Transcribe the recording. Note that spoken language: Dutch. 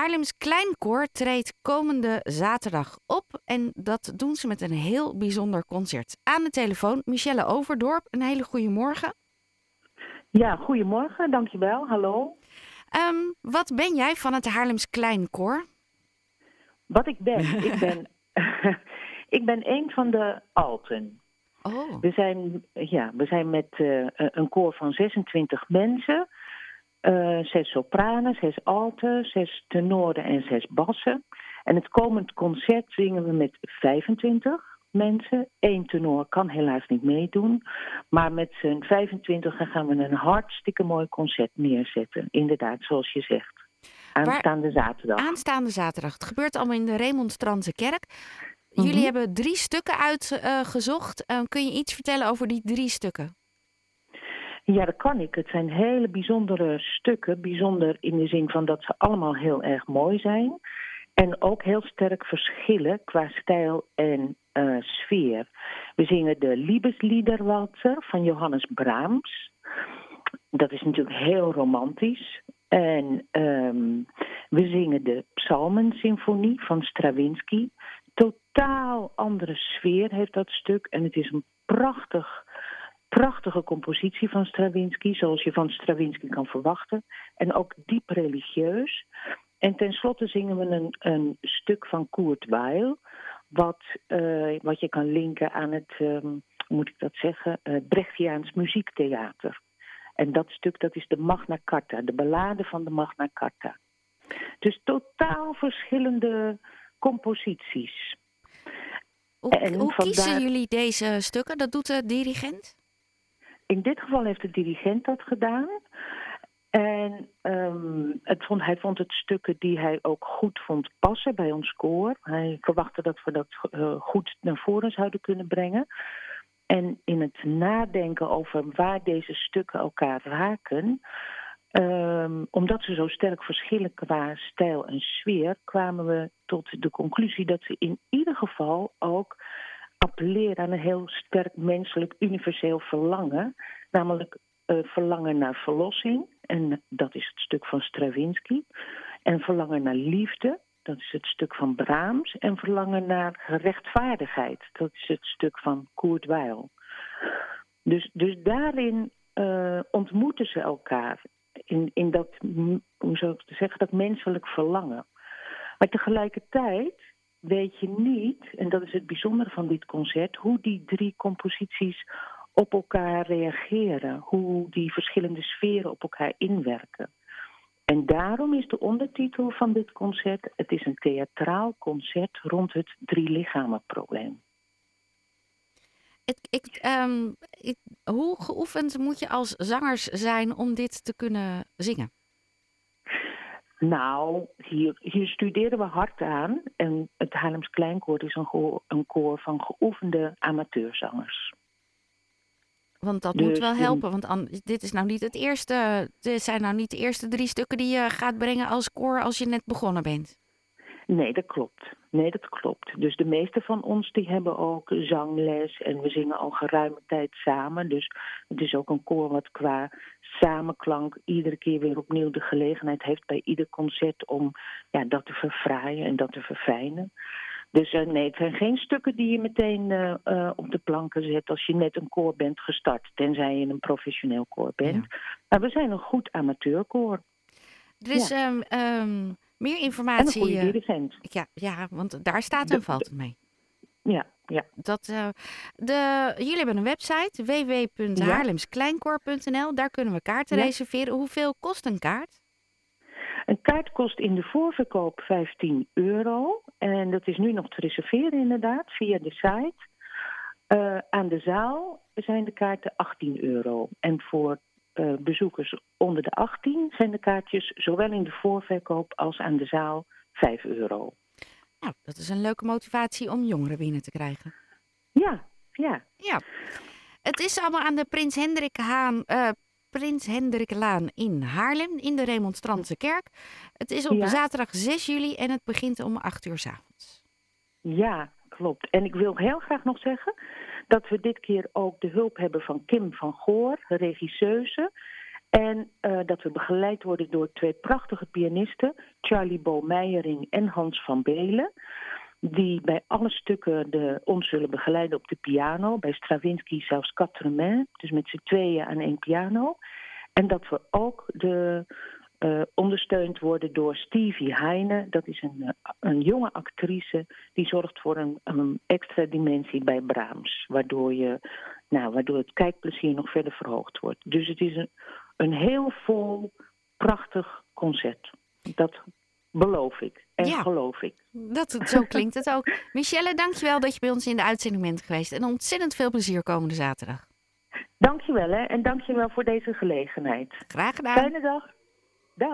Haarlems Kleinkoor treedt komende zaterdag op. En dat doen ze met een heel bijzonder concert. Aan de telefoon Michelle Overdorp. Een hele goede morgen. Ja, goedemorgen, dankjewel. Hallo. Um, wat ben jij van het Haarlems Kleinkoor? Wat ik ben? ik ben, ik ben een van de alten. Oh. We zijn, ja, we zijn met uh, een koor van 26 mensen. Uh, zes sopranen, zes alten, zes tenoren en zes bassen. En het komend concert zingen we met 25 mensen. Eén tenor kan helaas niet meedoen. Maar met z'n 25 gaan we een hartstikke mooi concert neerzetten. Inderdaad, zoals je zegt. Aanstaande zaterdag. Aanstaande zaterdag. Het gebeurt allemaal in de Remonstrantse kerk. Jullie Mhm. hebben drie stukken uitgezocht. Uh, kun je iets vertellen over die drie stukken? Ja, dat kan ik. Het zijn hele bijzondere stukken. Bijzonder in de zin van dat ze allemaal heel erg mooi zijn. En ook heel sterk verschillen qua stijl en uh, sfeer. We zingen de Liebesliederwalzer van Johannes Brahms. Dat is natuurlijk heel romantisch. En um, we zingen de Psalmensymfonie van Stravinsky. Totaal andere sfeer heeft dat stuk. En het is een prachtig, prachtige compositie van Stravinsky, zoals je van Stravinsky kan verwachten. En ook diep religieus. En tenslotte zingen we een, een stuk van Kurt Weill, wat, uh, wat je kan linken aan het, um, hoe moet ik dat zeggen, uh, Brechtiaans muziektheater. En dat stuk dat is de Magna Carta, de ballade van de Magna Carta. Dus totaal verschillende composities. Hoe, hoe kiezen vandaar... jullie deze stukken? Dat doet de dirigent? In dit geval heeft de dirigent dat gedaan. En um, het vond, hij vond het stukken die hij ook goed vond passen bij ons koor. Hij verwachtte dat we dat uh, goed naar voren zouden kunnen brengen. En in het nadenken over waar deze stukken elkaar raken, um, omdat ze zo sterk verschillen qua stijl en sfeer, kwamen we tot de conclusie dat ze in ieder geval ook appelleren aan een heel sterk menselijk universeel verlangen, namelijk uh, verlangen naar verlossing, en dat is het stuk van Stravinsky, en verlangen naar liefde, dat is het stuk van Brahms, en verlangen naar rechtvaardigheid, dat is het stuk van Kurt Weill. Dus, dus daarin uh, ontmoeten ze elkaar, in, in dat, hoe zou ik zeggen, dat menselijk verlangen. Maar tegelijkertijd weet je niet, en dat is het bijzondere van dit concert, hoe die drie composities op elkaar reageren, hoe die verschillende sferen op elkaar inwerken. En daarom is de ondertitel van dit concert: Het is een theatraal concert rond het drie lichamen probleem. Ik, um, ik, hoe geoefend moet je als zangers zijn om dit te kunnen zingen? Nou, hier, hier studeren we hard aan. En het Haarlems Kleinkoor is een, koor, een koor van geoefende amateurzangers. Want dat dus, moet wel helpen, want an, dit is nou niet het eerste. Dit zijn nou niet de eerste drie stukken die je gaat brengen als koor als je net begonnen bent. Nee, dat klopt. Nee, dat klopt. Dus de meeste van ons die hebben ook zangles en we zingen al geruime tijd samen. Dus het is ook een koor wat qua samenklank iedere keer weer opnieuw de gelegenheid heeft bij ieder concert om ja, dat te verfraaien en dat te verfijnen. Dus uh, nee, het zijn geen stukken die je meteen uh, uh, op de planken zet als je net een koor bent gestart. Tenzij je een professioneel koor bent. Ja. Maar we zijn een goed amateurkoor. Er is ja. um, um, meer informatie. En een goede dirigent. Ja, ja, want daar staat en valt het mee. Ja, ja. Dat, de, jullie hebben een website, www.haarlemskleinkoor.nl. Daar kunnen we kaarten ja. reserveren. Hoeveel kost een kaart? Een kaart kost in de voorverkoop 15 euro. En dat is nu nog te reserveren inderdaad, via de site. Uh, aan de zaal zijn de kaarten 18 euro. En voor uh, bezoekers onder de 18 zijn de kaartjes zowel in de voorverkoop als aan de zaal 5 euro. Nou, dat is een leuke motivatie om jongeren binnen te krijgen. Ja, ja. Ja. Het is allemaal aan de Prins Hendrik Haan... Uh, Prins Hendriklaan in Haarlem, in de Remonstrantse kerk. Het is op ja. zaterdag 6 juli en het begint om 8 uur s avonds. Ja, klopt. En ik wil heel graag nog zeggen dat we dit keer ook de hulp hebben van Kim van Goor, regisseuse. En uh, dat we begeleid worden door twee prachtige pianisten, Charlie Bo Meijering en Hans van Belen. Die bij alle stukken de, ons zullen begeleiden op de piano. Bij Stravinsky zelfs quatre mains, dus met z'n tweeën aan één piano. En dat we ook de, uh, ondersteund worden door Stevie Heine. Dat is een, uh, een jonge actrice die zorgt voor een, een, extra dimensie bij Brahms. Waardoor, je, nou, waardoor het kijkplezier nog verder verhoogd wordt. Dus het is een, een heel vol, prachtig concert. Dat beloof ik en ja, geloof ik. Dat, zo klinkt het ook. Michelle, dankjewel dat je bij ons in de uitzending bent geweest. En ontzettend veel plezier komende zaterdag. Dankjewel hè en dankjewel voor deze gelegenheid. Graag gedaan. Fijne dag. Dag.